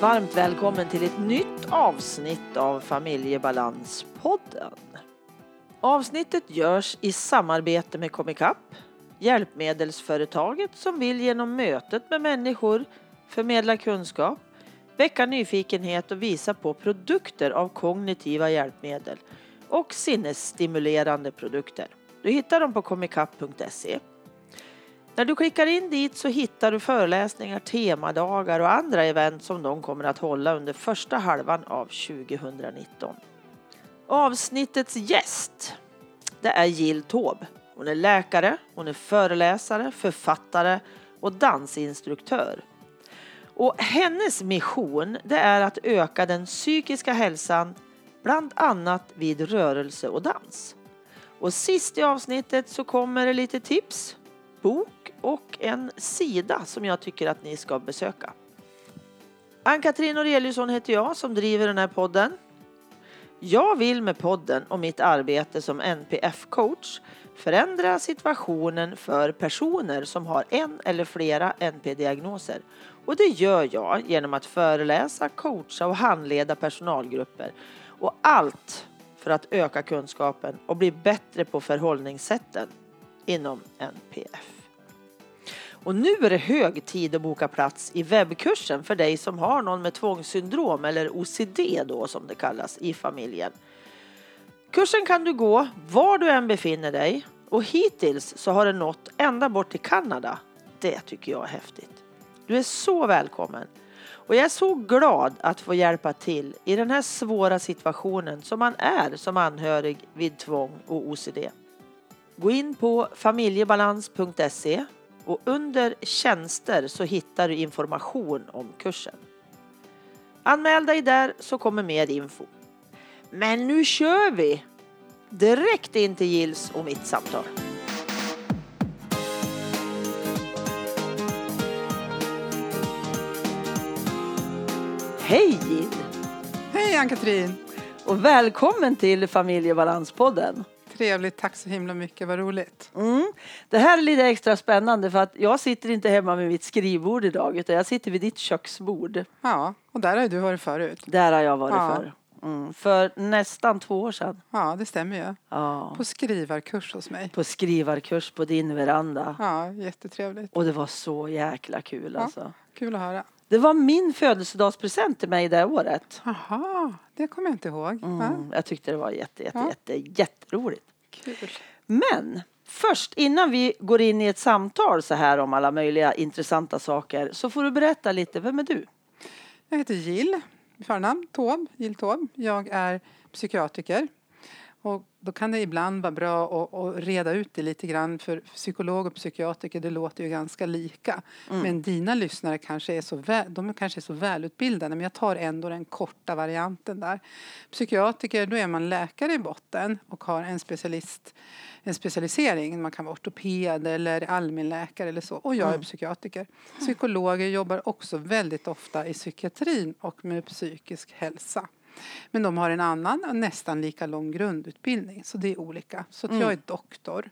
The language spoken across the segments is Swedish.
varmt välkommen till ett nytt avsnitt av Familjebalanspodden. Avsnittet görs i samarbete med Comicap, hjälpmedelsföretaget som vill genom mötet med människor förmedla kunskap, väcka nyfikenhet och visa på produkter av kognitiva hjälpmedel och sinnesstimulerande produkter. Du hittar dem på comicap.se. När du klickar in dit så hittar du föreläsningar, temadagar och andra event som de kommer att hålla under första halvan av 2019. Avsnittets gäst, det är Jill Taube. Hon är läkare, hon är föreläsare, författare och dansinstruktör. Och hennes mission det är att öka den psykiska hälsan bland annat vid rörelse och dans. Och sist i avsnittet så kommer det lite tips, bok och en sida som jag tycker att ni ska besöka. Ann-Katrin Aureliusson heter jag som driver den här podden. Jag vill med podden och mitt arbete som NPF-coach förändra situationen för personer som har en eller flera NP-diagnoser. Och det gör jag genom att föreläsa, coacha och handleda personalgrupper. Och allt för att öka kunskapen och bli bättre på förhållningssätten inom NPF. Och nu är det hög tid att boka plats i webbkursen för dig som har någon med tvångssyndrom eller OCD då som det kallas i familjen. Kursen kan du gå var du än befinner dig och hittills så har den nått ända bort till Kanada. Det tycker jag är häftigt. Du är så välkommen och jag är så glad att få hjälpa till i den här svåra situationen som man är som anhörig vid tvång och OCD. Gå in på familjebalans.se och under tjänster så hittar du information om kursen. Anmäl dig där så kommer mer info. Men nu kör vi! Direkt in till Gills och mitt samtal. Hej Jill! Hej Ann-Katrin! Och välkommen till Familjebalanspodden. Trevligt, tack så himla mycket, vad roligt. Mm. Det här är lite extra spännande för att jag sitter inte hemma med mitt skrivbord idag utan jag sitter vid ditt köksbord. Ja, och där har du varit förut. Där har jag varit Ja. förr. Mm. För nästan två år sedan. Ja, det stämmer ju. Ja. På skrivarkurs hos mig. På skrivarkurs på din veranda. Ja, jättetrevligt. Och det var så jäkla kul Ja. alltså. Kul att höra. Det var min födelsedagspresent till mig det året. Jaha, det kommer jag inte ihåg. Mm. Jag tyckte det var jätte, jätte, Ja. jätte, jätteroligt. kul. Men först innan vi går in i ett samtal så här om alla möjliga intressanta saker så får du berätta lite, vem är du? Jag heter Jill, förnamn Taube, Jill Taube. Jag är psykiatriker. Och då kan det ibland vara bra att, att reda ut det lite grann för psykolog och psykiatriker det låter ju ganska lika. Men dina lyssnare kanske är så, väl, de kanske är så välutbildade men jag tar ändå den korta varianten där. Psykiatriker, då är man läkare i botten och har en specialist en specialisering. Man kan vara ortoped eller allmänläkare eller så. Och jag är psykiatriker. Psykologer jobbar också väldigt ofta i psykiatrin och med psykisk hälsa. Men de har en annan nästan lika lång grundutbildning. Så det är olika. Så att jag är doktor.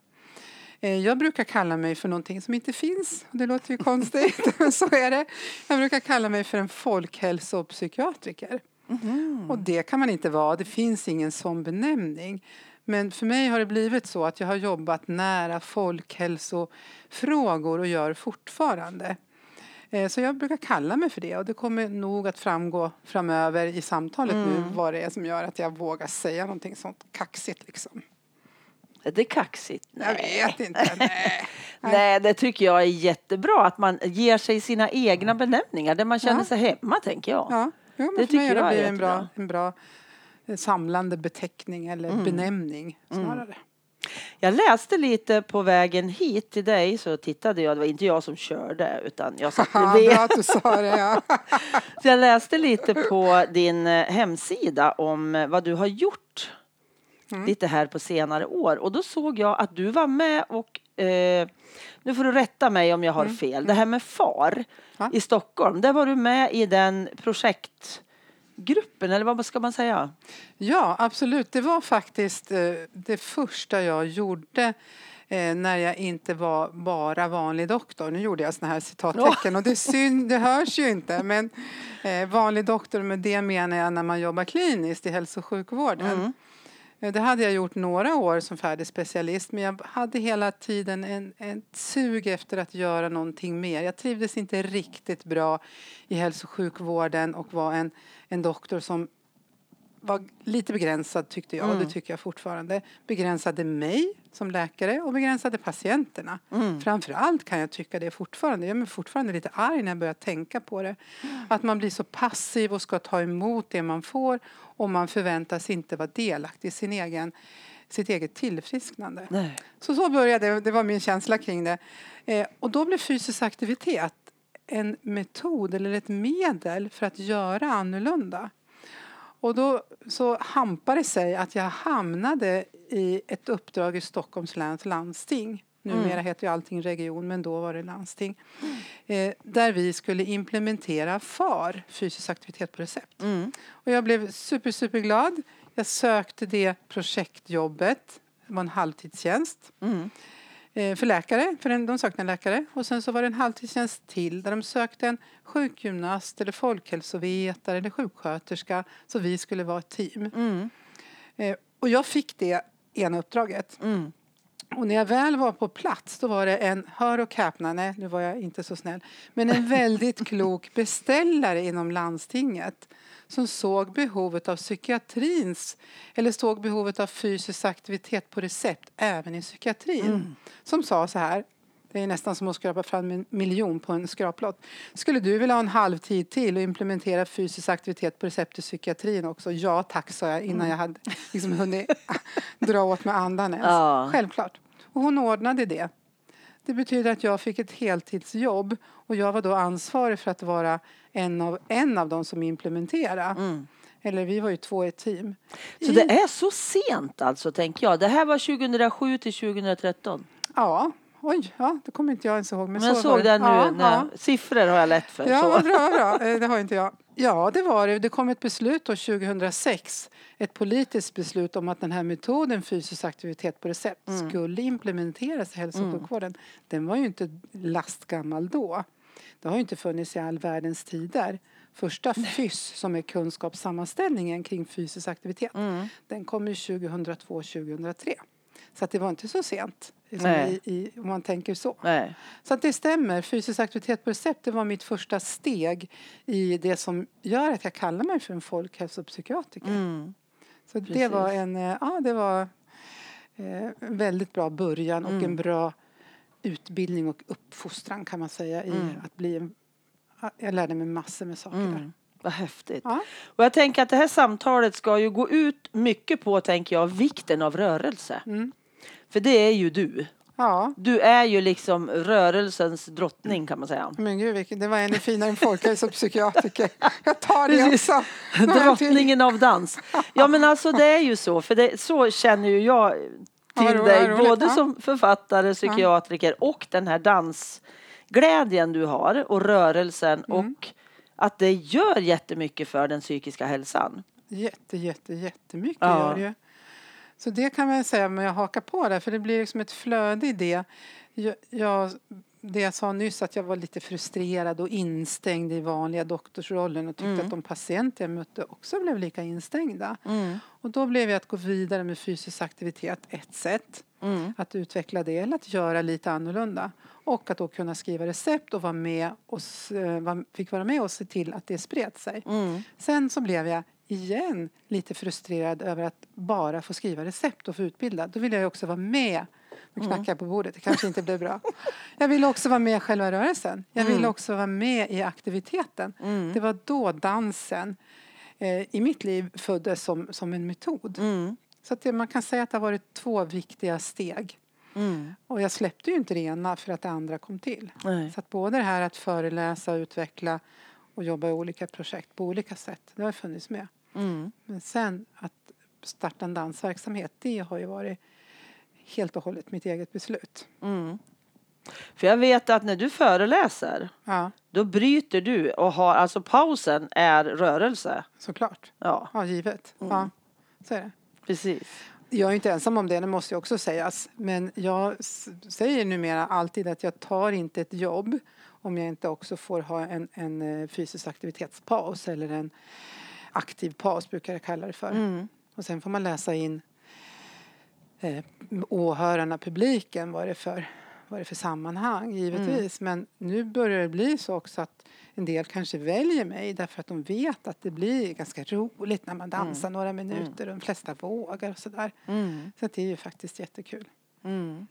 Eh, Jag brukar kalla mig för någonting som inte finns. Det låter ju konstigt, men så är det. Jag brukar kalla mig för en folkhälsopsykiatriker. Och det kan man inte vara. Det finns ingen sån benämning. Men för mig har det blivit så att jag har jobbat nära folkhälsofrågor och gör fortfarande. Eh, Så jag brukar kalla mig för det och det kommer nog att framgå framöver i samtalet nu vad det är som gör att jag vågar säga någonting sånt kaxigt liksom. Är det kaxigt? Jag vet inte. Nej. Nej, det tycker jag är jättebra att man ger sig sina egna benämningar där man känner Ja. sig hemma, tänker jag. Ja, jo, men Det tycker jag blivit en bra, en bra eh, samlande beteckning eller benämning snarare. Jag läste lite på vägen hit till dig så tittade jag, det var inte jag som körde utan jag satt bredvid. bra att du sa det. Ja. Så jag läste lite på din eh, hemsida om eh, vad du har gjort Mm. lite här på senare år och då såg jag att du var med och eh, nu får du rätta mig om jag har fel. Det här med FAR Mm. Ja. i Stockholm, där var du med i den projektgruppen eller vad ska man säga? Ja, absolut. Det var faktiskt eh, det första jag gjorde eh, när jag inte var bara vanlig doktor. Nu gjorde jag såna här citattecken och det, är synd, det hörs ju inte. Men Eh, vanlig doktor, med det menar jag när man jobbar kliniskt i hälso och sjukvården. Mm. Eh, det hade jag gjort några år som färdig specialist men jag hade hela tiden en, en sug efter att göra någonting mer. Jag trivdes inte riktigt bra i hälso och sjukvården och var en, en doktor som var lite begränsad tyckte jag och det tycker jag fortfarande. Begränsade mig som läkare och begränsade patienterna. Framför allt kan jag tycka det fortfarande. Jag är fortfarande lite arg när jag börjar tänka på det. Att man blir så passiv och ska ta emot det man får och man förväntas inte vara delaktig i sin egen, sitt eget tillfrisknande. Nej. Så så började det, det var min känsla kring det. Eh, och då blev fysisk aktivitet en metod eller ett medel för att göra annorlunda. Och då så hampade det sig att jag hamnade i ett uppdrag i Stockholms läns landsting. Numera heter ju allting region men då var det landsting. Eh, där vi skulle implementera FAR, fysisk aktivitet på recept. Mm. Och jag blev super, super glad. Jag sökte det projektjobbet. Det var en halvtidstjänst. Mm. Eh, för läkare, för en, de sökte en läkare. Och sen så var det en halvtidstjänst till där de sökte en sjukgymnast eller folkhälsovetare eller sjuksköterska. Så vi skulle vara ett team. Mm. Eh, och jag fick det ena uppdraget. Mm. Och när jag väl var på plats då var det en, hör och häpna, nej nu var jag inte så snäll, men en väldigt klok beställare inom landstinget som såg behovet av psykiatrins, eller såg behovet av fysisk aktivitet på recept även i psykiatrin. Som sa så här, det är nästan som att skrapa fram en miljon på en skraplott. Skulle du vilja ha en halvtid till och implementera fysisk aktivitet på recept i psykiatrin också? Ja tack, sa jag innan jag hade liksom hunnit dra åt med andan ens. Ja. Självklart. Och hon ordnade det. Det betyder att jag fick ett heltidsjobb och jag var då ansvarig för att vara en av, en av de som implementerade. Mm. Eller vi var ju två i ett team. Så I- det är så sent alltså, tänker jag. Det här var 2007 till 2013. Ja, oj, ja, det kommer inte jag ens ihåg. Men, Men så såg det. nu. Ja, när, ja. Siffror har jag lätt för. Ja, så. vad bra, bra. Eh, Det har inte jag. Ja, det var det. Det kom ett beslut då 2006. Ett politiskt beslut om att den här metoden fysisk aktivitet på recept Mm. skulle implementeras i hälso och sjukvården. Den var ju inte lastgammal då. Det har ju inte funnits i all världens tider. Första FYS, som är kunskapssammanställningen kring fysisk aktivitet, Mm. den kom ju 2002-2003. Så det var inte så sent, liksom i, i, om man tänker så. Nej. Så att det stämmer. Fysisk aktivitet på recept det var mitt första steg i det som gör att jag kallar mig för en folkhälsopsykiatriker. Mm. Så det precis. var en, eh, ja, det var eh, väldigt bra början och Mm. en bra utbildning och uppfostran kan man säga i Mm. att bli jag lärde mig massor med saker där. Mm. Vad häftigt. Ja. Och jag tänker att det här samtalet ska ju gå ut mycket på, tänker jag, vikten av rörelse. Mm. För det är ju du. ja, Du är ju liksom rörelsens drottning kan man säga. men gud vilket, det var ännu finare än folkhälsopsykiatriker. Jag tar det också. Drottningen av dans. Ja men alltså det är ju så, för det, så känner ju jag Ja, till vad dig, både Ja. som författare, psykiatriker och den här dansglädjen du har och rörelsen Mm. och att det gör jättemycket för den psykiska hälsan. Jätte, jätte, jättemycket Ja. gör det. Så det kan man säga, men jag hakar på där, för det blir liksom ett flöde i det. Jag, jag, det jag sa nyss, att jag var lite frustrerad och instängd i vanliga doktorsrollen och tyckte Mm. att de patienter jag mötte också blev lika instängda. Mm. Och då blev jag att gå vidare med fysisk aktivitet ett sätt. Mm. Att utveckla det eller att göra lite annorlunda. Och att då kunna skriva recept och vara med och, eh, fick vara med och se till att det spred sig. Mm. Sen så blev jag igen lite frustrerad över att bara få skriva recept och få utbilda. Då ville jag också vara med. Nu Mm. knackar jag på bordet, det kanske inte blev bra. Jag ville också vara med i själva rörelsen. Jag ville Mm. också vara med i aktiviteten. Mm. Det var då dansen eh, i mitt liv föddes som, som en metod. Mm. Så att det, man kan säga att det har varit två viktiga steg. Mm. Och jag släppte ju inte det ena för att det andra kom till. Nej. Så att både det här att föreläsa, utveckla och jobba i olika projekt på olika sätt, det har funnits med. Mm. Men sen att starta en dansverksamhet, det har ju varit helt och hållet mitt eget beslut. Mm. För jag vet att när du föreläser Ja, då bryter du och har, alltså pausen är rörelse. såklart. Ja, Ja, givet. Mm. Ja, så är det. precis. Jag är inte ensam om det, det måste jag också sägas. Men jag säger numera alltid att jag tar inte ett jobb om jag inte också får ha en, en eh, fysisk aktivitetspaus eller en aktiv paus brukar jag kalla det för. Mm. Och sen får man läsa in eh, åhörarna, publiken, vad är det för, vad är det för sammanhang givetvis. Mm. Men nu börjar det bli så också att en del kanske väljer mig därför att de vet att det blir ganska roligt när man dansar mm. några minuter och de flesta vågar och sådär. Mm. Så det är ju faktiskt jättekul. Mm.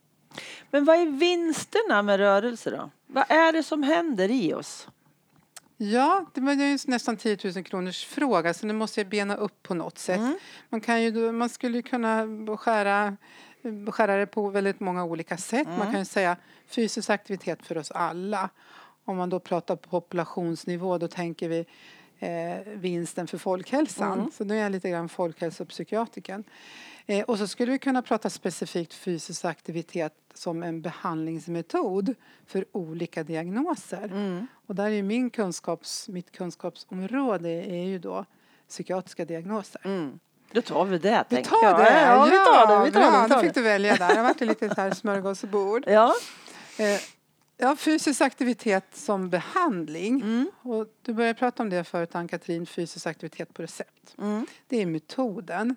Men vad är vinsterna med rörelse då? Vad är det som händer i oss? Ja, det var ju nästan 10 000 kronors fråga så nu måste jag bena upp på något sätt. Mm. Man, kan ju, man skulle kunna skära, skära det på väldigt många olika sätt. Mm. Man kan ju säga fysisk aktivitet för oss alla. Om man då pratar på populationsnivå då tänker vi eh, vinsten för folkhälsan. Mm. Så nu är jag lite grann folkhälsopsykiatriken. Eh, och så skulle vi kunna prata specifikt fysisk aktivitet som en behandlingsmetod för olika diagnoser. Mm. Och där är min kunskaps, mitt kunskapsområde är ju då psykiatriska diagnoser. Mm. Då tar vi det, vi tar jag. Det. Ja, vi tar det. Vi tar bra, det, då fick du välja där. Det varit lite så här smörgåsbord. Ja. Eh, Ja, fysisk aktivitet som behandling. Mm. Och du började prata om det förut, Ann-Katrin, fysisk aktivitet på recept. Mm. Det är metoden.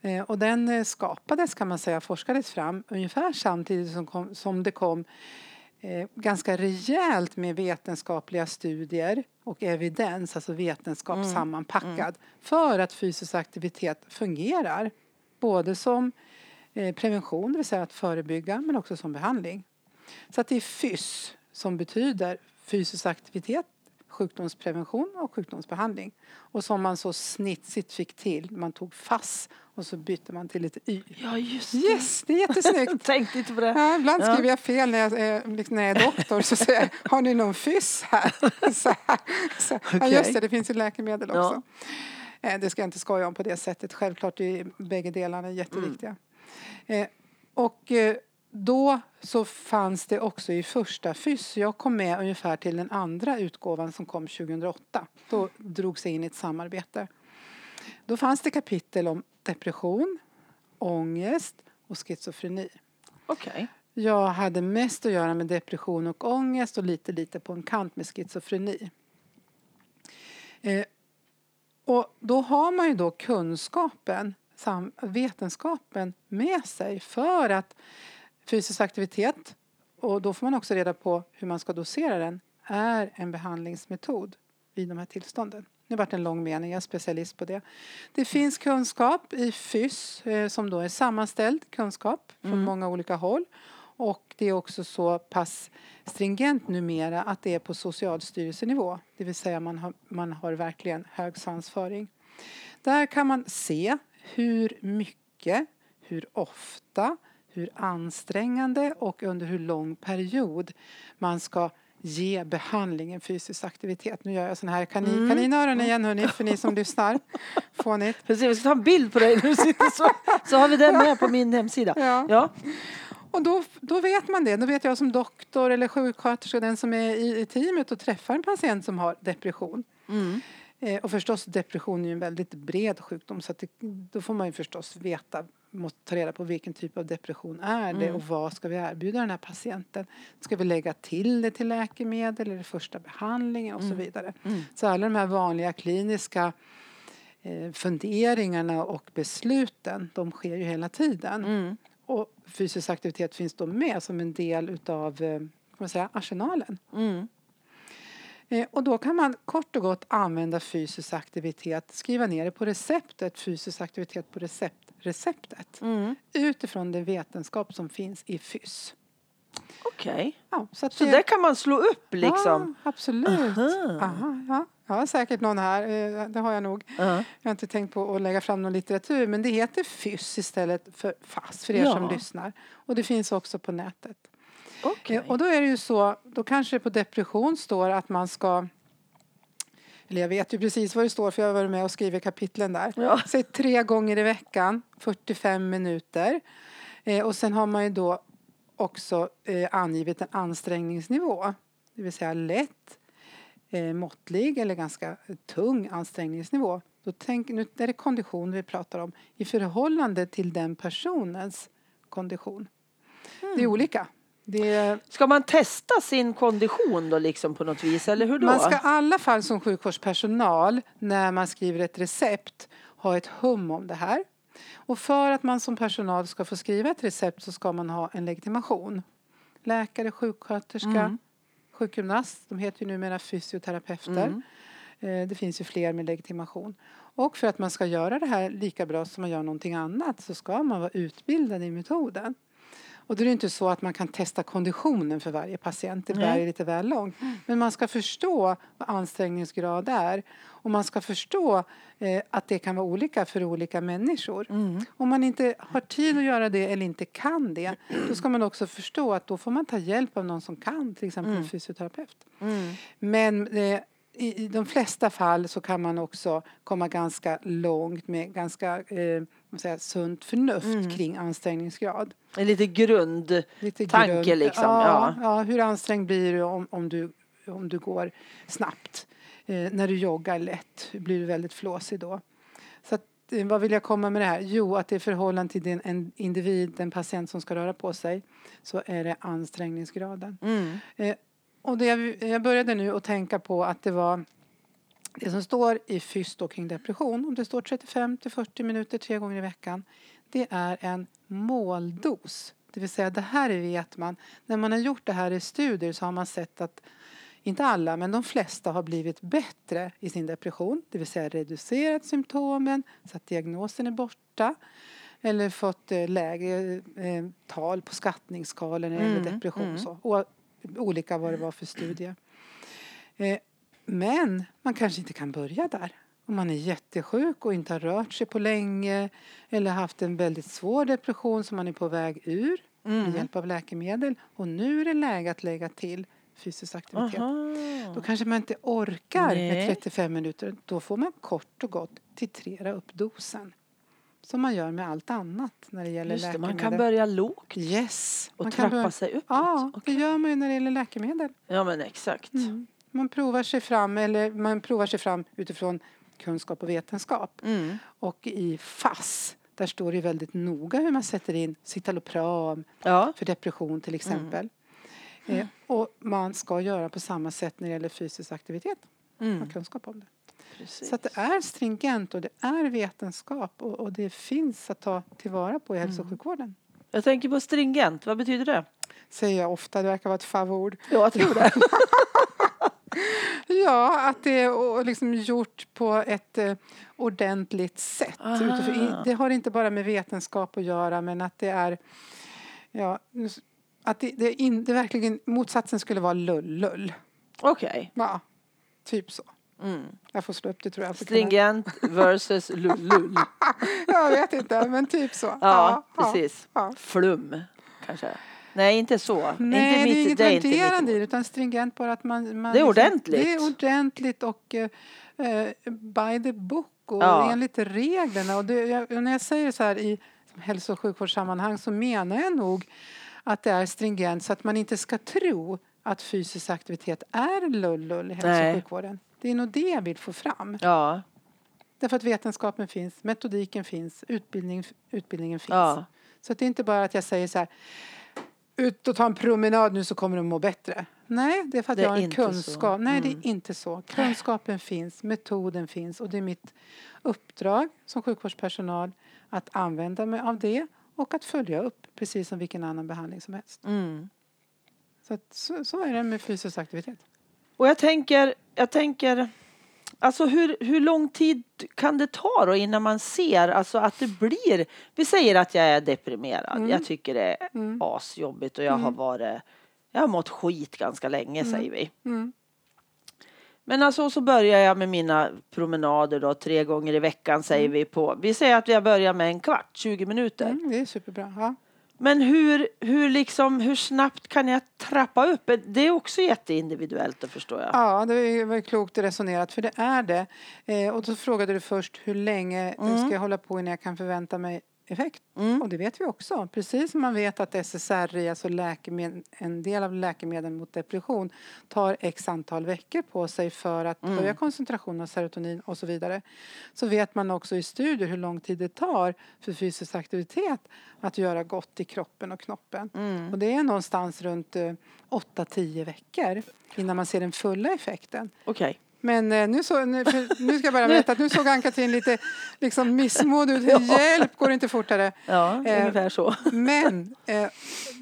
Eh, och den eh, skapades, kan man säga, forskades fram ungefär samtidigt som, kom, som det kom eh, ganska rejält med vetenskapliga studier och evidens, alltså vetenskap mm. sammanpackad, mm. för att fysisk aktivitet fungerar. Både som eh, prevention, det vill säga att förebygga, men också som behandling. Så att det är FYSS som betyder fysisk aktivitet, sjukdomsprevention och sjukdomsbehandling. Och som man så snitsigt fick till. Man tog FASS och så bytte man till ett Y. Ja, just det. Yes, det är jättesnyggt. Tänkte inte på det. Ja, ibland skriver ja. jag fel när jag, liksom när jag är doktor. Så säger jag, har ni någon FYSS här? Så här. Så, okay. Ja, just det, det finns ju läkemedel också. Ja. Eh, det ska jag inte skoja om på det sättet. Självklart är bägge delarna jätteviktiga. Mm. Och eh, då så fanns det också i första FYSS, jag kom med ungefär till den andra utgåvan som kom 2008. Då drogs jag in i ett samarbete. Då fanns det kapitel om depression, ångest och schizofreni. Okay. Jag hade mest att göra med depression och ångest och lite, lite på en kant med schizofreni. Eh, och då har man ju då kunskapen, vetenskapen med sig för att Fysisk aktivitet, och då får man också reda på hur man ska dosera den, är en behandlingsmetod vid de här tillstånden. Nu vart en lång mening, jag är specialist på det. Det finns kunskap i FYS eh, som då är sammanställd kunskap från mm. många olika håll. Och det är också så pass stringent numera att det är på Socialstyrelsenivå. Det vill säga man har, man har verkligen hög svansföring. Där kan man se hur mycket, hur ofta, hur ansträngande och under hur lång period man ska ge behandlingen fysisk aktivitet. Nu gör jag sån här kanin, mm. kaninöron igen hörni, för ni som lyssnar. Fånigt. Precis, vi ska ta en bild på dig när du sitter så. Så har vi den med på min hemsida. Ja. ja. Och då, då vet man det. Då vet jag som doktor eller sjuksköterska, den som är i, i teamet och träffar en patient som har depression. Mm. Eh, och förstås depression är ju en väldigt bred sjukdom så det, då får man ju förstås veta måste ta reda på vilken typ av depression är det mm. och vad ska vi erbjuda den här patienten. Ska vi lägga till det till läkemedel eller första behandlingen och mm. så vidare. Mm. Så alla de här vanliga kliniska eh, funderingarna och besluten de sker ju hela tiden. Mm. Och fysisk aktivitet finns då med som en del utav eh, man säga, arsenalen. Eh, och då kan man kort och gott använda fysisk aktivitet, skriva ner det på receptet, fysisk aktivitet på recept, receptet. Mm. Utifrån den vetenskap som finns i FYS. Okej. Okay. Ja, så så det... där kan man slå upp liksom? Ja, absolut. Aha. Aha, ja. Jag har säkert någon här, eh, det har jag nog. Uh -huh. Jag har inte tänkt på att lägga fram någon litteratur men det heter FYS istället för FASS för er ja. som lyssnar. Och det finns också på nätet. Okay. Eh, och då är det ju så, då kanske det på depression står att man ska eller jag vet ju precis vad det står för jag har varit med och skrivit kapitlen där. Ja. Säg tre gånger i veckan, 45 minuter. Eh, och sen har man ju då också eh, angivit en ansträngningsnivå. Det vill säga lätt, eh, måttlig eller ganska tung ansträngningsnivå. Då tänk, nu är det kondition vi pratar om i förhållande till den personens kondition. Det är Mm. olika. Det Ska man testa sin kondition då liksom på något vis eller hur då? man ska i alla fall som sjukvårdspersonal när man skriver ett recept ha ett hum om det här. Och för att man som personal ska få skriva ett recept så ska man ha en legitimation. Läkare, sjuksköterska, Mm. sjukgymnast, de heter ju numera fysioterapeuter. Mm. Eh, Det finns ju fler med legitimation. Och för att man ska göra det här lika bra som man gör någonting annat så ska man vara utbildad i metoden. Och då är det inte så att man kan testa konditionen för varje patient, det bär lite väl långt. Men man ska förstå vad ansträngningsgrad är och man ska förstå eh, att det kan vara olika för olika människor. Mm. Om man inte har tid att göra det eller inte kan det då ska man också förstå att då får man ta hjälp av någon som kan, till exempel en fysioterapeut. Mm. Men eh, i, i de flesta fall så kan man också komma ganska långt med ganska eh, jag, sunt förnuft Mm. kring ansträngningsgrad. En lite grund... Lite Tanke liksom, Ja, ja. ja. hur ansträngd blir du om, om, du, om du går snabbt? Eh, när du joggar lätt, blir du väldigt flåsig då? Så att, eh, vad vill jag komma med det här? Jo, att i förhållande till den, en individ, den patient som ska röra på sig, så är det ansträngningsgraden. Mm. Och det, jag- jag började nu att tänka på att det var det som står i FYS då kring depression, om det står 35 till 40 minuter tre gånger i veckan, det är en måldos. Det vill säga det här vet man. När man har gjort det här i studier så har man sett att inte alla, men de flesta har blivit bättre i sin depression. Det vill säga reducerat symptomen så att diagnosen är borta. Eller fått eh, lägre eh, tal på gäller Mm, depression. mm. Så. Och, olika vad det var för studie. Eh, men man kanske inte kan börja där. Om man är jättesjuk och inte har rört sig på länge eller haft en väldigt svår depression som man är på väg ur med Mm. hjälp av läkemedel. Och nu är det läge att lägga till fysisk aktivitet. Aha. Då kanske man inte orkar Nej. med 35 minuter. Då får man kort och gott titrera upp dosen. Som man gör med allt annat när det gäller Just det, läkemedel. man kan börja lågt Yes. och man trappa kan börja... sig uppåt. Ja, det Okej. gör man ju när det gäller läkemedel. Ja men exakt. Mm. Man provar sig fram eller man provar sig fram utifrån kunskap och vetenskap. Mm. Och i FASS där står det väldigt noga hur man sätter in citalopram Ja. för depression till exempel. Eh, och man ska göra på samma sätt när det gäller fysisk aktivitet. Mm. Ha kunskap om det. Precis. Så att det är stringent och det är vetenskap och, och det finns att ta tillvara på i hälso och sjukvården. Jag tänker på stringent, vad betyder det? Säger jag ofta, det verkar vara ett favord. Ja, jag tror det. Ja, att det är liksom gjort på ett eh, ordentligt sätt. Aha. Det har inte bara med vetenskap att göra men att det är ja, att det, det, in, det verkligen motsatsen skulle vara lull-lull. Okej. Ja, typ så. Mm. Jag får slå upp det tror jag. Stringent versus lull. Jag vet inte, men typ så. Ja, precis. ja. Flum, kanske. Nej, inte så. Nej, inte det är inget det är inte mitt värderande i det utan stringent bara att man... man Det är liksom- ordentligt. Det är ordentligt och eh, by the book och Ja. enligt reglerna. Och det, jag, när jag säger så här i hälso och sjukvårdssammanhang så menar jag nog att det är stringent så att man inte ska tro att fysisk aktivitet är lull-lull i hälso och sjukvården. Det är nog det jag vill få fram. Ja, Därför att vetenskapen finns, metodiken finns, utbildning, utbildningen finns. ja. Så det är inte bara att jag säger så här ut och ta en promenad nu så kommer du må bättre. Nej, det är för att Det jag är har en kunskap. Nej, det Mm. är inte så. Kunskapen finns, metoden finns och det är mitt uppdrag som sjukvårdspersonal att använda mig av det och att följa upp precis som vilken annan behandling som helst. Mm. Så, att, så, så är det med fysisk aktivitet. Och jag tänker, jag tänker, alltså hur, hur lång tid kan det ta då innan man ser alltså att det blir, vi säger att jag är deprimerad, Mm. jag tycker det är Mm. asjobbigt och jag har varit, jag har mått skit ganska länge säger vi. Mm. Men alltså så börjar jag med mina promenader då tre gånger i veckan säger vi på, vi säger att jag börjar med en kvart, 20 minuter. Mm, det är superbra. Ja. Men hur, hur, liksom, hur snabbt kan jag trappa upp? Det är också jätteindividuellt, förstår jag. Ja, det var klokt resonerat, för det är det. Eh, och då frågade du först hur länge Mm. ska jag hålla på innan jag kan förvänta mig effekt. Mm. Och det vet vi också. Precis som man vet att SSRI, alltså läkemed- en del av läkemedel mot depression, tar x antal veckor på sig för att Mm. höja koncentrationen av serotonin och så vidare. Så vet man också i studier hur lång tid det tar för fysisk aktivitet att göra gott i kroppen och knoppen. Mm. Och det är någonstans runt eh, 8-10 veckor innan man ser den fulla effekten. Okej. Men eh, nu, så, nu, nu ska jag bara berätta att nu såg Ann-Katrin lite liksom missmodig ut. Hjälp, går det inte fortare? Ja, Eh, ungefär så. Men eh,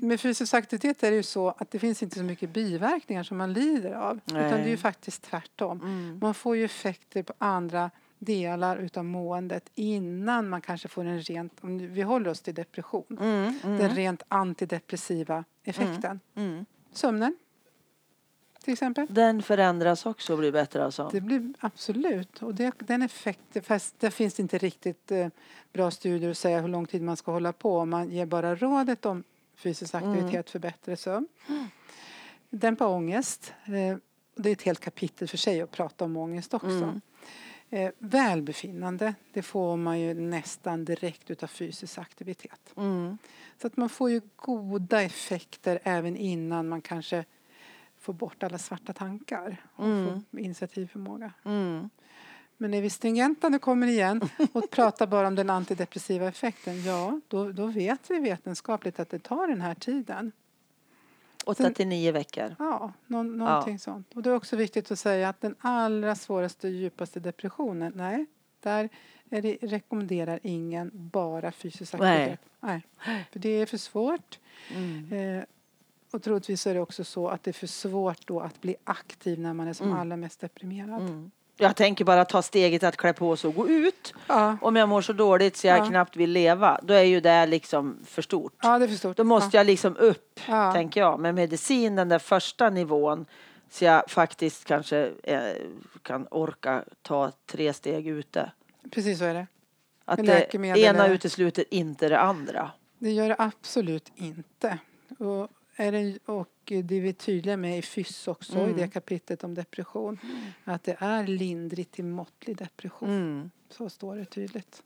med fysisk aktivitet är det ju så att det finns inte så mycket biverkningar som man lider av. Utan det är ju Nej. faktiskt tvärtom. Mm. Man får ju effekter på andra delar utav måendet innan man kanske får en rent, om vi håller oss till depression, Mm. den Mm. rent antidepressiva effekten. Mm. Sömnen, till exempel. Den förändras också och blir bättre alltså? Det blir absolut. Och det, den effekten, fast det finns inte riktigt eh, bra studier att säga hur lång tid man ska hålla på. Man ger bara rådet om fysisk aktivitet för bättre sömn. Dämpa ångest. Eh, det är ett helt kapitel för sig att prata om ångest också. Mm. Eh, välbefinnande, det får man ju nästan direkt utav fysisk aktivitet. Mm. Så att man får ju goda effekter även innan man kanske får bort alla svarta tankar och Mm. får initiativförmåga. Mm. Men är vi stringenta, nu kommer igen, och pratar bara om den antidepressiva effekten, ja, då, då vet vi vetenskapligt att det tar den här tiden. Åtta till nio veckor. Ja, någon, någonting sånt. Och det är också viktigt att säga att den allra svåraste och djupaste depressionen, nej, där är det, rekommenderar ingen bara fysisk Nej. aktivitet. Nej. För det är för svårt. Mm. Eh, och troligtvis är det också så att det är för svårt då att bli aktiv när man är som Mm. allra mest deprimerad. Mm. Jag tänker bara ta steget att klä på sig och gå ut. Ja. Om jag mår så dåligt så jag Ja. knappt vill leva, då är ju det liksom för stort. ja, det är för stort. Då måste jag liksom upp, Ja. tänker jag. Med medicin, den där första nivån, så jag faktiskt kanske eh, kan orka ta tre steg ute. ja, precis så är det. Att det ena är- utesluter inte det andra. Det gör det absolut inte. Och, är det, och det är vi tydliga med i FYSS också, Mm. i det kapitlet om depression. Att det är lindrigt till måttlig depression. Mm. Så står det tydligt.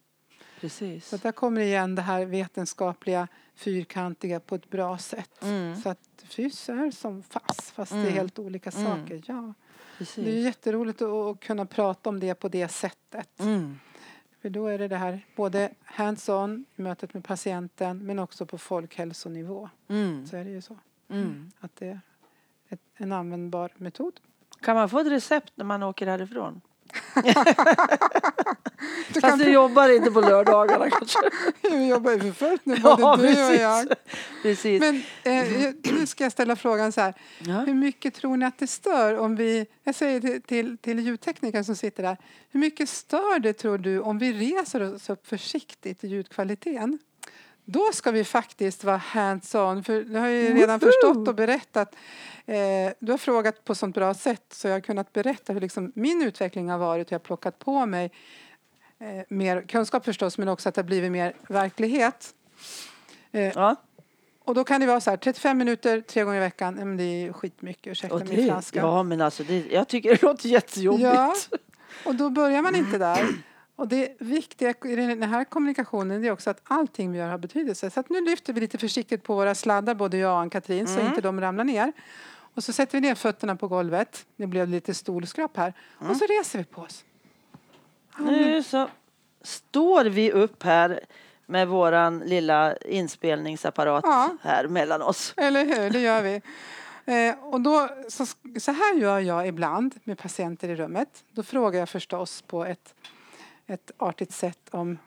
Precis. Så där kommer igen det här vetenskapliga, fyrkantiga på ett bra sätt. Mm. Så att FYSS är som FASS, fast det är Mm. helt olika Mm. saker. Ja. Precis. Det är jätteroligt att, att kunna prata om det på det sättet. För då är det det här både hands-on i mötet med patienten men också på folkhälsonivå. Mm. Så är det ju så. Mm. Att det är ett, en användbar metod. Kan man få ett recept när man åker härifrån? Du Fast du jobbar inte på lördagarna kanske? Vi jobbar ju för fullt nu, både Ja, du och precis. jag. precis. Men eh, nu ska jag ställa frågan så här. Ja. Hur mycket tror ni att det stör om vi... Jag säger till, till, till ljudteknikern som sitter där. Hur mycket stör det tror du om vi reser oss upp försiktigt i ljudkvaliteten? Då ska vi faktiskt vara hands-on. För du har ju redan förstått och berättat. Eh, du har frågat på sånt bra sätt så jag har kunnat berätta hur liksom min utveckling har varit. Hur jag har plockat på mig eh, mer kunskap förstås men också att det har blivit mer verklighet. Eh, Ja. och då kan det vara så här, 35 minuter tre gånger i veckan, men det är skitmycket, ursäkta Och min det, franska. ja, men alltså det, jag tycker det låter jättejobbigt. Ja. Och då börjar man inte där. Och det viktiga i den här kommunikationen det är också att allting vi gör har betydelse. Så nu lyfter vi lite försiktigt på våra sladdar, både jag och Ann-Katrin, så Mm. inte de ramlar ner. Och så sätter vi ner fötterna på golvet. Det blev lite stolskrap här. Och så reser vi på oss. Nu så står vi upp här med våran lilla inspelningsapparat Ja. här mellan oss. Eller hur, det gör vi. Eh, och då, så, så här gör jag ibland med patienter i rummet. Då frågar jag förstås på ett, ett artigt sätt om,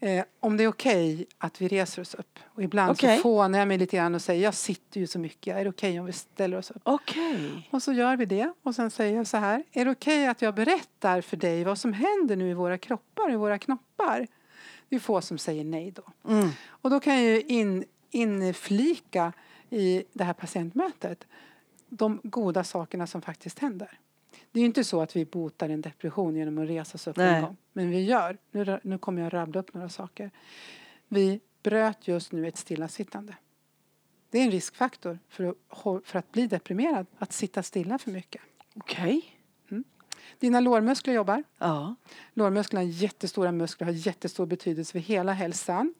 eh, om det är okej att vi reser oss upp. Och ibland Okej. så fånar jag mig lite grann och säger jag sitter ju så mycket. Är det okej om vi ställer oss upp? Okej. Och så gör vi det. Och sen säger jag så här. Är det okej att jag berättar för dig vad som händer nu i våra kroppar, i våra knoppar? Det är få som säger nej då. Mm. Och då kan jag ju in, inflika i det här patientmötet de goda sakerna som faktiskt händer. Det är ju inte så att vi botar en depression genom att resa oss upp Nej. en gång. Men vi gör, nu, nu kommer jag rabbla upp några saker. Vi bröt just nu ett stillasittande. Det är en riskfaktor för att, för att bli deprimerad, att sitta stilla för mycket. Okej. Dina lårmuskler jobbar. Ja. Lårmusklerna är jättestora muskler, har jättestor betydelse för hela hälsan.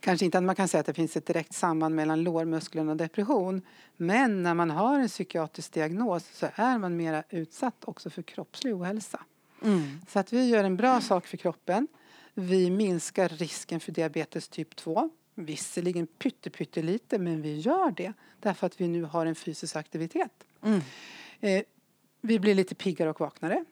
Kanske inte att man kan säga att det finns ett direkt samband mellan lårmusklerna och depression. Men när man har en psykiatrisk diagnos så är man mer utsatt också för kroppslig ohälsa. Mm. Så att vi gör en bra sak för kroppen. Vi minskar risken för diabetes typ 2. Visserligen pyttelite, men vi gör det därför att vi nu har en fysisk aktivitet. Mm. Eh, vi blir lite piggare och vaknare.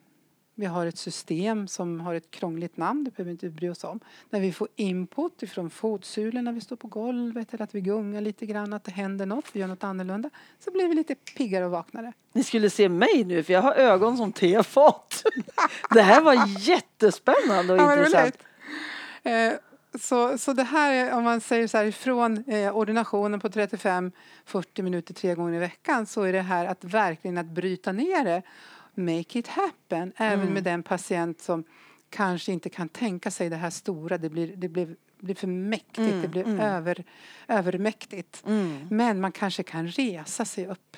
Vi har ett system som har ett krångligt namn, det behöver vi inte bry oss om. När vi får input ifrån fotsulor när vi står på golvet eller att vi gungar lite grann, att det händer något, vi gör något annorlunda, så blir vi lite piggare och vaknare. Ni skulle se mig nu för jag har ögon som tefat. Det här var jättespännande och Ja, intressant. Eh, så, så det här är, om man säger så här från eh, ordinationen på 35-40 minuter tre gånger i veckan så är det här att verkligen att bryta ner det. Make it happen. Även Mm. med den patient som kanske inte kan tänka sig det här stora. Det blir, det blir, blir för mäktigt, Mm, det blir mm. över, övermäktigt. Mm. Men man kanske kan resa sig upp.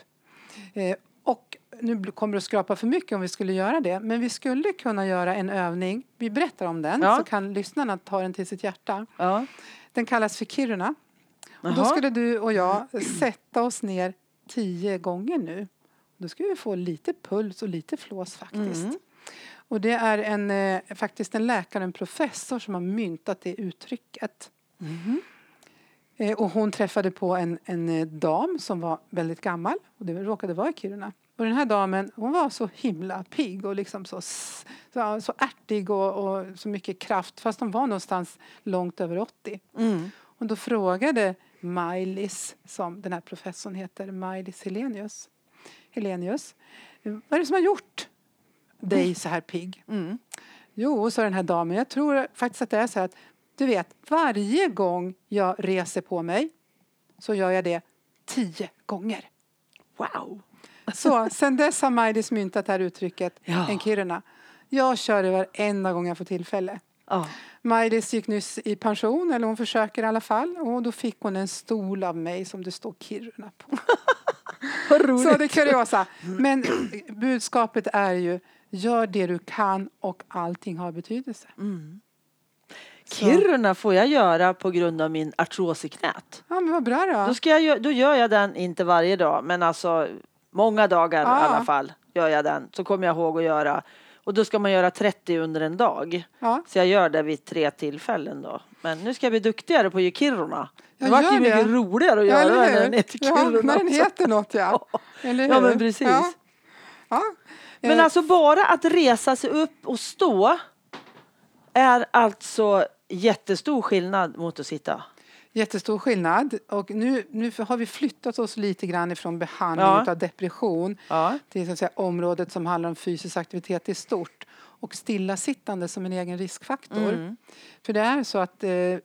Eh, och nu kommer det att skrapa för mycket om vi skulle göra det. Men vi skulle kunna göra en övning. Vi berättar om den Ja. så kan lyssnarna ta den till sitt hjärta. Ja. Den kallas för Kiruna. Och då skulle du och jag sätta oss ner tio gånger nu. Då ska vi få lite puls och lite flås faktiskt. Mm. Och det är en, eh, faktiskt en läkare, en professor som har myntat det uttrycket. Mhm. Eh, och hon träffade på en, en eh, dam som var väldigt gammal och det råkade vara i Kiruna. Och den här damen hon var så himla pigg och liksom så, så, så ärtig och, och så mycket kraft fast hon var någonstans långt över 80. Mm. Och då frågade Maj-Lis, som den här professorn heter, Maj-Lis Helenius, Helenius, vad är det som har gjort dig så här pigg? Mm. Jo, sa den här damen, jag tror faktiskt att det är så här att du vet, varje gång jag reser på mig så gör jag det tio gånger. Wow. Så sen dess har Maj-Lis myntat det här uttrycket, Ja. en Kiruna. Jag kör det varenda gång jag får tillfälle. Ja. Maj-Lis gick nyss i pension, eller hon försöker i alla fall. Och då fick hon en stol av mig som det står Kiruna på. Så det är kuriosa. Men budskapet är ju, gör det du kan och allting har betydelse. Mm. Kiruna får jag göra på grund av min artros i knät. Ja, men vad bra då. Då, ska jag, då gör jag den, inte varje dag, men alltså många dagar Ja. i alla fall gör jag den. Så kommer jag ihåg att göra. Och då ska man göra 30 under en dag. Ja. Så jag gör det vid tre tillfällen då. Men nu ska jag bli duktigare på Kiruna. Det Ja, vart ju det. mycket roligare att Ja, göra när den heter Ja, Kiruna. när den heter något, ja. Ja, men precis. Ja. Ja. Men Eh, alltså bara att resa sig upp och stå är alltså jättestor skillnad mot att sitta. Jättestor skillnad. Och nu, nu har vi flyttat oss lite grann ifrån behandling Ja. av depression Ja. till så att säga, området som handlar om fysisk aktivitet i stort och stillasittande som en egen riskfaktor. Mm. För det är så att eh,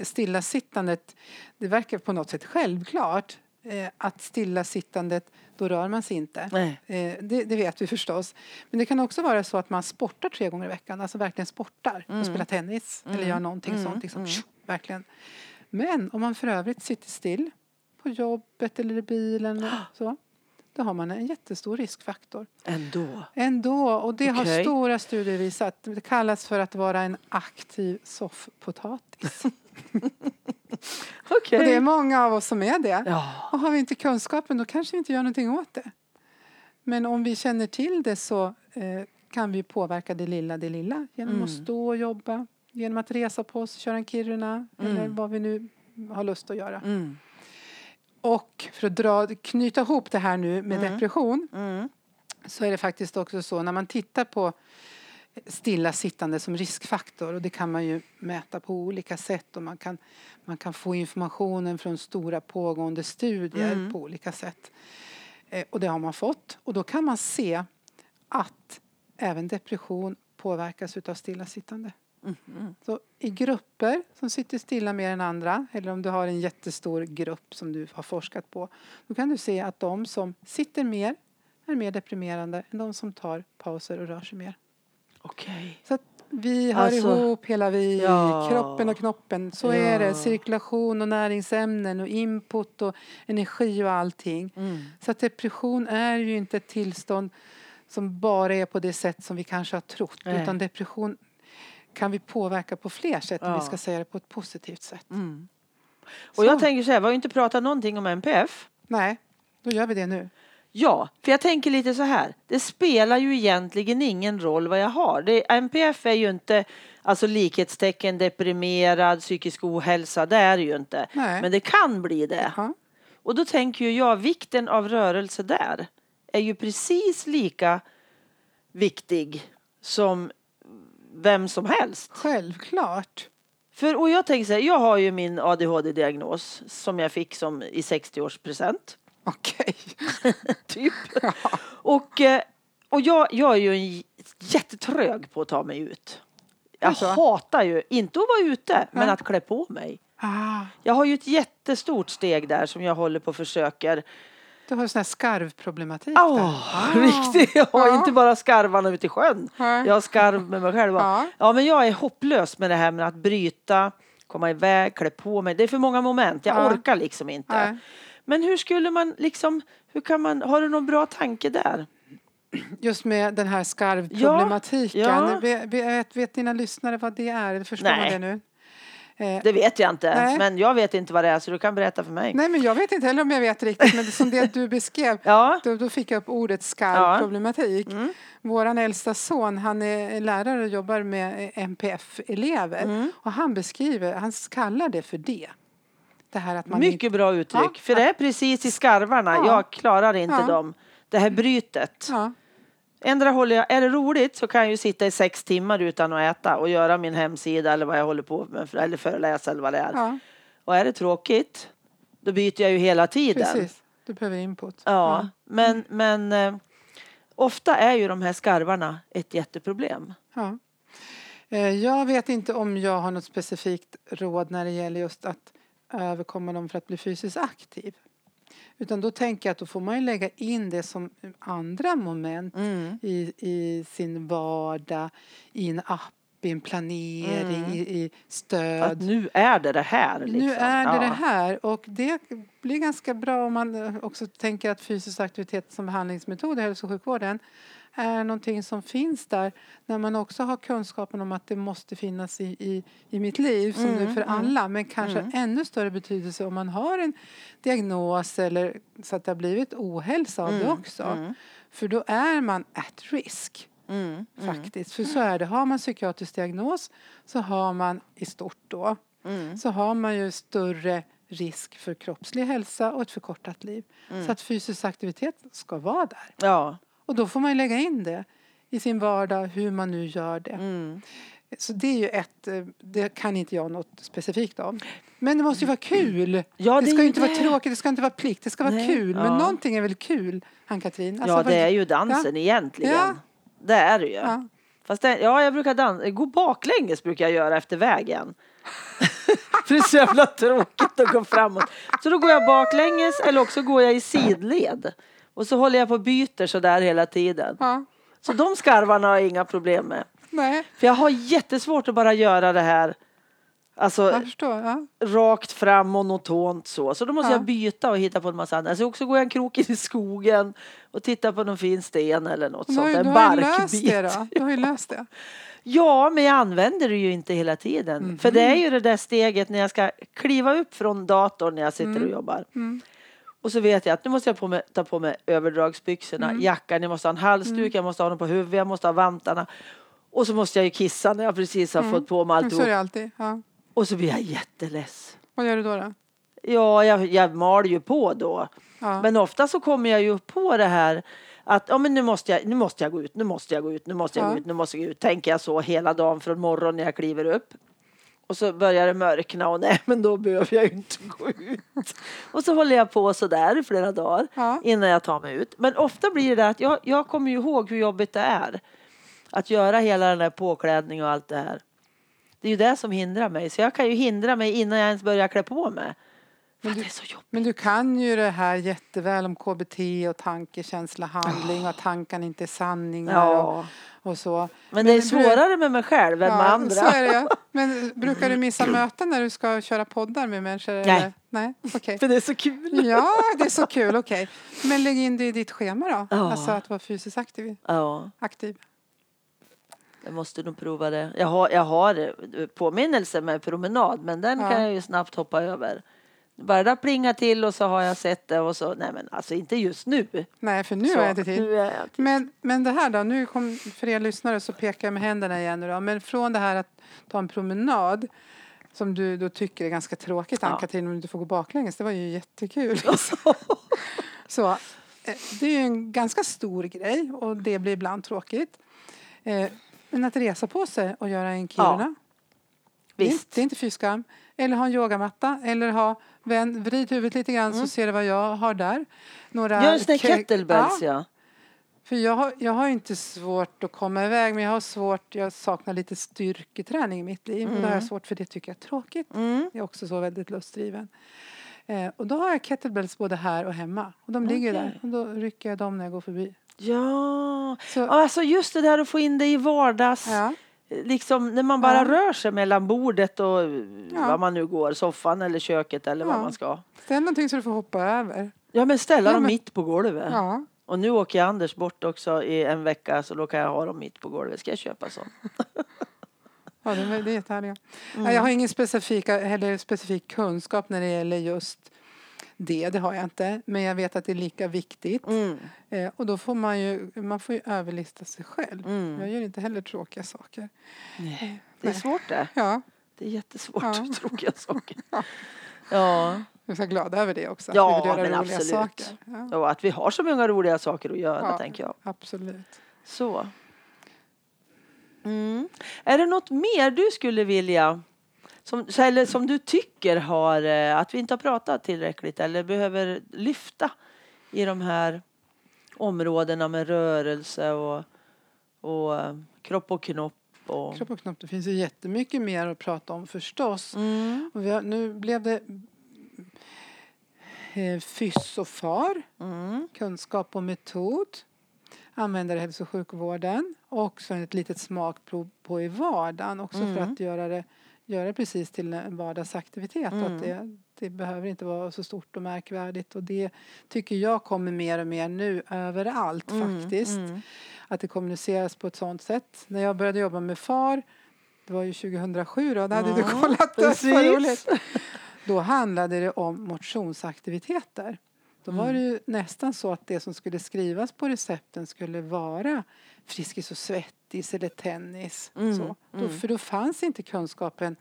stillasittandet, det verkar på något sätt självklart eh, att stillasittandet, då rör man sig inte. Eh, det, det vet vi förstås. Men det kan också vara så att man sportar tre gånger i veckan, alltså verkligen sportar och spelar tennis eller gör någonting Mm. sånt. Liksom, verkligen. Men om man för övrigt sitter still på jobbet eller i bilen och så, då har man en jättestor riskfaktor. Ändå. Ändå, och det har Okej. stora studier visat. Det kallas för att vara en aktiv soffpotatis. Okej. Och det är många av oss som är det. Ja. Och har vi inte kunskapen då kanske vi inte gör någonting åt det. Men om vi känner till det så eh, kan vi påverka det lilla, det lilla genom Mm. att stå och jobba, genom att resa på oss, köra en Kiruna eller Mm. vad vi nu har lust att göra. Mm. Och för att dra, knyta ihop det här nu med Mm. depression Mm. så är det faktiskt också så när man tittar på stillasittande som riskfaktor och det kan man ju mäta på olika sätt och man kan, man kan få informationen från stora pågående studier Mm. på olika sätt. Eh, och det har man fått och då kan man se att även depression påverkas utav stillasittande. Mm. Så i grupper som sitter stilla mer än andra eller om du har en jättestor grupp som du har forskat på då kan du se att de som sitter mer är mer deprimerande än de som tar pauser och rör sig mer. Okej. Så att vi hör Alltså, ihop hela vi, ja. kroppen och knoppen. Så Ja. är det. Cirkulation och näringsämnen och input och energi och allting. Mm. Så att depression är ju inte ett tillstånd som bara är på det sätt som vi kanske har trott. Nej. Utan depression kan vi påverka på fler sätt om Ja. vi ska säga det på ett positivt sätt. Mm. Och Så. jag tänker så här, vi har ju inte pratat någonting om NPF. Nej, då gör vi det nu. Ja, för jag tänker lite så här. Det spelar ju egentligen ingen roll vad jag har. Det, NPF är ju inte alltså likhetstecken deprimerad, psykisk ohälsa. Det är det ju inte. Nej. Men det kan bli det. Ja. Och då tänker ju jag vikten av rörelse där är ju precis lika viktig som vem som helst. Självklart. För, och jag tänker så här, jag har ju min ADHD-diagnos som jag fick som i 60-årspresent. Okej. Typ. Och, eh, och jag, jag är ju en jättetrög på att ta mig ut. Jag Alltså? hatar ju, inte att vara ute, men Ja. att klä på mig. Ah, Jag har ju ett jättestort steg där som jag håller på och försöker. Du har sån här skarvproblematik där. Ah. riktigt! Jag har Ja. inte bara skarvarna ute i sjön. Nej. Jag har skarv med mig själv. Ja. Ja, men jag är hopplös med det här med att bryta, komma iväg, klä på mig. Det är för många moment. Jag Ja. orkar liksom inte. Nej. Men hur skulle man liksom, hur kan man, har du någon bra tanke där? Just med den här skarvproblematiken. Ja, ja. Vet, vet, dina lyssnare vad det är? Förstår Nej. man det nu? Eh, Det vet jag inte, Nej. men jag vet inte vad det är så du kan berätta för mig. Nej, men jag vet inte heller om jag vet riktigt. Men som det du beskrev, Ja, då, då fick jag upp ordet skarvproblematik. Mm. Vår äldsta son, han är lärare och jobbar med MPF-elever. Mm. Och han beskriver, han kallar det för det. Det här att man inte... mycket bra uttryck. Ja. För det är precis i skarvarna, Ja. jag klarar inte Ja. dem. Det här brytet. Ändra håller jag, är det roligt så kan jag ju sitta i sex timmar utan att äta och göra min hemsida eller vad jag håller på med, eller föreläsa eller vad det är. ja, Och är det tråkigt, då byter jag ju hela tiden. precis. Du behöver input. Ja, men, men eh, ofta är ju de här skarvarna ett jätteproblem. Ja. Eh, Jag vet inte om jag har något specifikt råd när det gäller just att överkomma dem för att bli fysiskt aktiv. Utan då tänker jag att då får man ju lägga in det som andra moment Mm. i, i sin vardag, i en app, i en planering, i, i För stöd. att nu är det det här. Liksom. Nu är det ja. det här och det blir ganska bra om man eh, också tänker att fysisk aktivitet som behandlingsmetod i hälso och sjukvården är någonting som finns där när man också har kunskapen om att det måste finnas i, i, i mitt liv som det är för alla men kanske ännu större betydelse om man har en diagnos eller så att det har blivit ohälsa av det också. För då är man at risk Mm. faktiskt. För så är det. Har man psykiatrisk diagnos så har man i stort då Mm. så har man ju större risk för kroppslig hälsa och ett förkortat liv. Mm. Så att fysisk aktivitet ska vara där. Ja. Och då får man lägga in det i sin vardag, hur man nu gör det. Mm. Så det är ju ett, eh, det kan inte jag något specifikt om. Men det måste ju vara kul. Ja, det det ska inte vara det. tråkigt, det ska inte vara plikt, det ska vara Nej, kul. Men ja. någonting är väl kul, Ann-Katrin? Alltså, ja, det är ju dansen egentligen. Ja. Det är det ju. Ja. Fast det, ja, jag brukar dansa. Gå baklänges brukar jag göra efter vägen. För det är så jävla tråkigt att gå framåt. Så då går jag baklänges eller också går jag i sidled. Och så håller jag på och byter så där hela tiden. Ja. Så de skarvarna har jag inga problem med. Nej, För jag har jättesvårt att bara göra det här alltså förstår. Ja. rakt fram monotont så. Så då måste Ja. jag byta och hitta på en massa annat. Så också går jag en krok in i skogen och tittar på någon fin sten eller något Du har, sånt. En du har ju löst barkbit. det då. Du har ju löst det. Ja, men jag använder det ju inte hela tiden. Mhm. För det är ju det där steget när jag ska kliva upp från datorn när jag sitter och jobbar. Mm. Och så vet jag att nu måste jag på mig, ta på mig överdragsbyxorna, Mm. jackan, jag måste ha en halsduk, jag måste ha den på huvudet, jag måste ha vantarna. Och så måste jag ju kissa när jag precis har fått på mig Mm. Så är alltihop. det alltid. Ja. Och så blir jag jätteless. Vad gör du då? då? Ja, jag, jag mal ju på då. Ja. Men ofta så kommer jag ju på det här att ja, men nu, måste jag, nu måste jag gå ut, nu måste jag gå ut, nu måste jag Ja. gå ut, nu måste jag gå ut. Tänker jag så hela dagen från morgon när jag kliver upp. Och så börjar det mörkna och nej men då behöver jag ju inte gå ut. Och så håller jag på så där i flera dagar Ja. innan jag tar mig ut. Men ofta blir det att jag, jag kommer ju ihåg hur jobbigt det är. Att göra hela den där påklädningen och allt det här. Det är ju det som hindrar mig. Så jag kan ju hindra mig innan jag ens börjar klä på mig. Men du, men du kan ju det här jätteväl om KBT och tanke, känsla, handling och att tankarna inte är sanningar och, Ja. och så. Men det är svårare med mig själv än med Ja, andra. så är det. Men brukar du missa möten när du ska köra poddar med människor? Nej. Eller? Nej, okej. För det är så kul. Ja, det är så kul, okej. Men lägg in det i ditt schema då. Ja. Alltså att vara fysiskt aktiv. Ja, aktiv. jag måste nog prova det. Jag har, jag har eh, påminnelse med promenad men den kan jag ju snabbt hoppa över. Bara det plingar till och så har jag sett det och så, nej men alltså inte just nu. Nej, för nu så, har jag inte tid. Jag inte. Men, men det här då, nu kom, för er lyssnare så pekar jag med händerna igen nu då. Men från det här att ta en promenad som du då tycker är ganska tråkigt Ja. Ann-Katrin om du inte får gå baklänges, det var ju jättekul. så eh, det är ju en ganska stor grej och det blir ibland tråkigt. Eh, Men att resa på sig och göra en Kiruna, det, är, Visst. det är inte fy skam. Eller ha en yogamatta eller ha, vänd, vrid huvudet lite grann så ser du vad jag har där. Några här ke- kettlebells Ja, för jag har, jag har inte svårt att komma iväg men jag har svårt, jag saknar lite styrketräning i mitt liv. Och det har jag svårt för det tycker jag är tråkigt. Mm. Jag är också så väldigt lustdriven. Eh, och då har jag kettlebells både här och hemma. Och de ligger Okej. där. Och då rycker jag dem när jag går förbi. Ja, Så, alltså just det där att få in det i vardags. ja, Liksom när man bara Ja. rör sig mellan bordet och Ja. vad man nu går, soffan eller köket eller vad Ja. man ska. ställ någonting så du får hoppa över. Ja men ställa Ja, dem men- mitt på golvet. Ja. Och nu åker jag Anders bort också i en vecka så då kan jag ha dem mitt på golvet. Ska jag köpa sån? Ja, det är jättehärliga. Mm. Jag har ingen specifika, heller specifik kunskap när det gäller just det. Det har jag inte. Men jag vet att det är lika viktigt. Mm. Eh, och då får man ju, man får ju överlista sig själv. Mm. Jag gör inte heller tråkiga saker. Nej, det är svårt det. Ja, Det är jättesvårt. Ja. Tråkiga saker. Ja. Ja, jag är så glad över det också. att Ja, vi vill göra men absolut. saker. Ja, och att vi har så många roliga saker att göra Ja. tänker jag. absolut. Så. Mm. Är det något mer du skulle vilja som, eller som du tycker har eh, att vi inte har pratat tillräckligt eller behöver lyfta i de här områdena med rörelse och, och eh, kropp och knopp och Kropp och knopp, det finns ju jättemycket mer att prata om förstås. mm. Och har, nu blev det eh, fys och far, Mm. kunskap och metod, användare i hälso och sjukvården och så ett litet smakprov på i vardagen också för Mm. att göra det, göra det precis till en vardagsaktivitet. Mm. att det, det behöver inte vara så stort och märkvärdigt och det tycker jag kommer mer och mer nu överallt Mm, faktiskt. mm. Att det kommuniceras på ett sånt sätt. När jag började jobba med FAR, det var ju 2007 då, det hade du kollat precis. Då handlade det om motionsaktiviteter. Då var det Mm. ju nästan så att det som skulle skrivas på recepten skulle vara Friskis och Svettis eller tennis. Mm, Så. Då, mm. för då fanns inte kunskapen,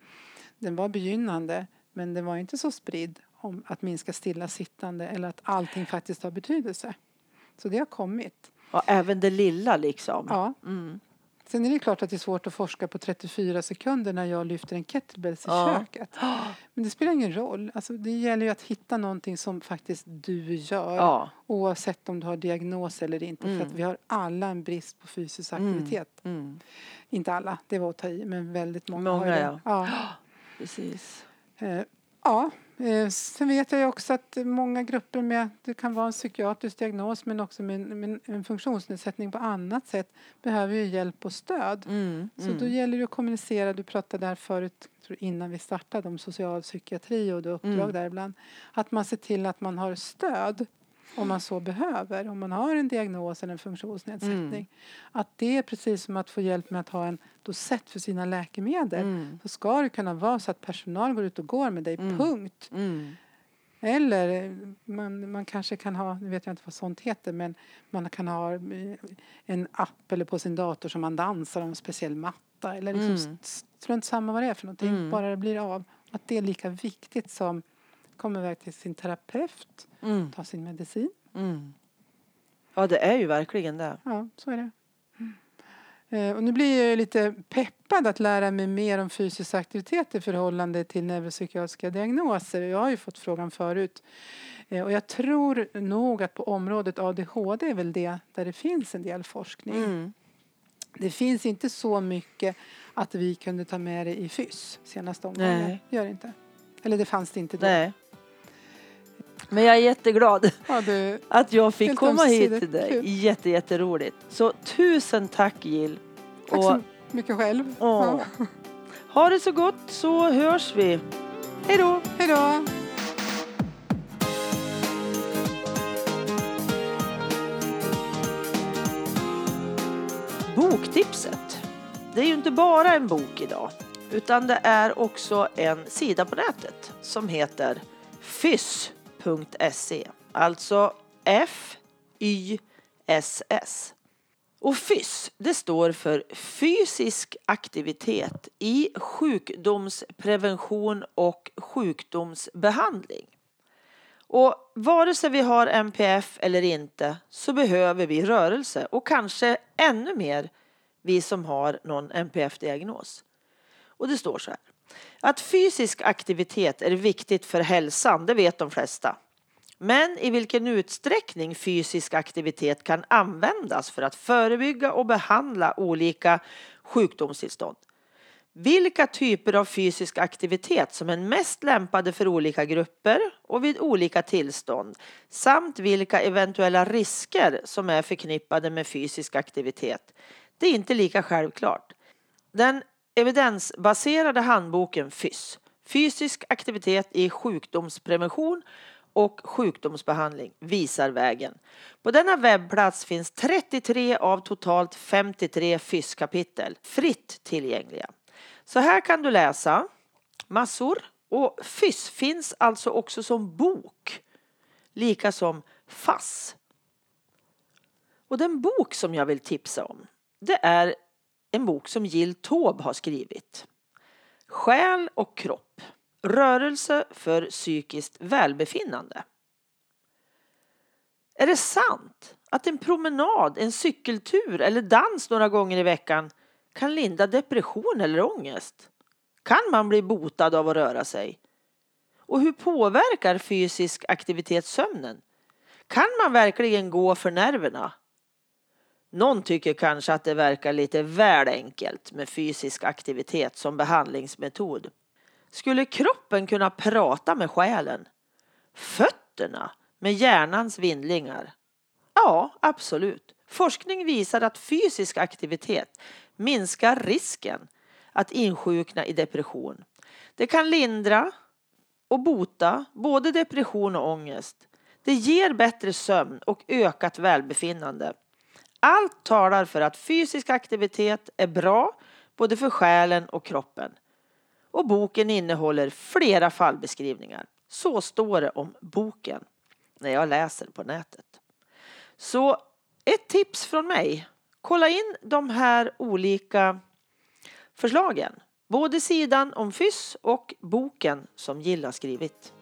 den var begynnande men den var inte så spridd om att minska stillasittande eller att allting faktiskt har betydelse. Så det har kommit. Och även det lilla liksom. Ja. Mm. Sen är det klart att det är svårt att forska på 34 sekunder när jag lyfter en kettlebells i Ja. köket. Men det spelar ingen roll. Alltså, det gäller ju att hitta någonting som faktiskt du gör. Ja. Oavsett om du har diagnos eller inte. Mm. För att vi har alla en brist på fysisk Mm. aktivitet. Mm. Inte alla, det var att ta i. Men väldigt många, Många, har det. ja. Ja. Precis. Eh, ja. Eh, sen vet jag också att många grupper med, det kan vara en psykiatrisk diagnos men också med en, med en funktionsnedsättning på annat sätt behöver ju hjälp och stöd. Mm. Så då Mm. gäller det att kommunicera. Du pratade där förut, tror innan vi startade, om socialpsykiatri och det uppdrag Mm. där ibland. Att man ser till att man har stöd om man så behöver. Om man har en diagnos eller en funktionsnedsättning. Mm. Att det är precis som att få hjälp med att ha en dosett för sina läkemedel. Mm. Så ska det kunna vara så att personal går ut och går med dig, Mm. punkt. Mm. Eller man, man kanske kan ha, nu vet jag inte vad sånt heter, men man kan ha eh, en app eller på sin dator som man dansar om en speciell matta. Eller liksom Mm. strunt samma vad det är för någonting, Mm. bara det blir av. Att det är lika viktigt som komma iväg till sin terapeut, Mm. ta sin medicin. Mm. Ja, det är ju verkligen det. Ja, så är det. Eh, Och nu blir jag lite peppad att lära mig mer om fysisk aktivitet i förhållande till neuropsykiatriska diagnoser. Jag har ju fått frågan förut. Eh, Och jag tror nog att på området ADHD är väl det där det finns en del forskning. Mm. Det finns inte så mycket att vi kunde ta med det i fys senaste omgången. Gör det inte. Eller det fanns det inte då. Nej. Men jag är jätteglad Ja, det, att jag fick Helt komma hit till dig. Kul. Jätte, jätteroligt. Så tusen tack Jill. tack Och- så mycket själv. Ja. Ha det så gott så hörs vi. Hej då! Hej då! Boktipset. Det är ju inte bara en bok idag utan det är också en sida på nätet som heter fys.se. Alltså F-Y-S-S. Och FYSS, det står för fysisk aktivitet i sjukdomsprevention och sjukdomsbehandling. Och vare sig vi har MPF eller inte så behöver vi rörelse och kanske ännu mer vi som har någon MPF-diagnos. Och det står så här. Att fysisk aktivitet är viktigt för hälsan, det vet de flesta. Men i vilken utsträckning fysisk aktivitet kan användas för att förebygga och behandla olika sjukdomstillstånd. Vilka typer av fysisk aktivitet som är mest lämpade för olika grupper och vid olika tillstånd samt vilka eventuella risker som är förknippade med fysisk aktivitet. Det är inte lika självklart. Den evidensbaserade handboken FYSS, fysisk aktivitet i sjukdomsprevention och sjukdomsbehandling, visar vägen. På denna webbplats finns 33 av totalt 53 FYSS-kapitel fritt tillgängliga. Så här kan du läsa massor och FYSS finns alltså också som bok, lika som FASS. Och den bok som jag vill tipsa om, det är en bok som Jill Taube har skrivit. Själ och kropp. Rörelse för psykiskt välbefinnande. Är det sant att en promenad, en cykeltur eller dans några gånger i veckan kan linda depression eller ångest? Kan man bli botad av att röra sig? Och hur påverkar fysisk aktivitet sömnen? Kan man verkligen gå för nerverna? Någon tycker kanske att det verkar lite väl enkelt med fysisk aktivitet som behandlingsmetod. Skulle kroppen kunna prata med själen? Fötterna med hjärnans vindlingar? Ja, absolut. Forskning visar att fysisk aktivitet minskar risken att insjukna i depression. Det kan lindra och bota både depression och ångest. Det ger bättre sömn och ökat välbefinnande. Allt talar för att fysisk aktivitet är bra både för själen och kroppen. Och boken innehåller flera fallbeskrivningar. Så står det om boken när jag läser på nätet. Så ett tips från mig. Kolla in de här olika förslagen. Både sidan om FYSS och boken som Jill har skrivit.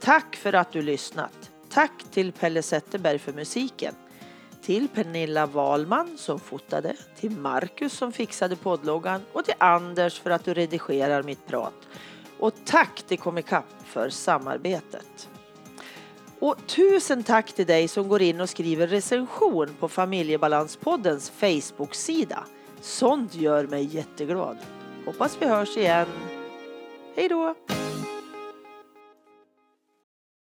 Tack för att du lyssnat. Tack till Pelle Zetterberg för musiken. Till Pernilla Wahlman som fotade, till Marcus som fixade poddloggan och till Anders för att du redigerar mitt prat. Och tack till Comicap för samarbetet. Och tusen tack till dig som går in och skriver recension på Familjebalanspoddens Facebook-sida. Sånt gör mig jätteglad. Hoppas vi hörs igen. Hej då!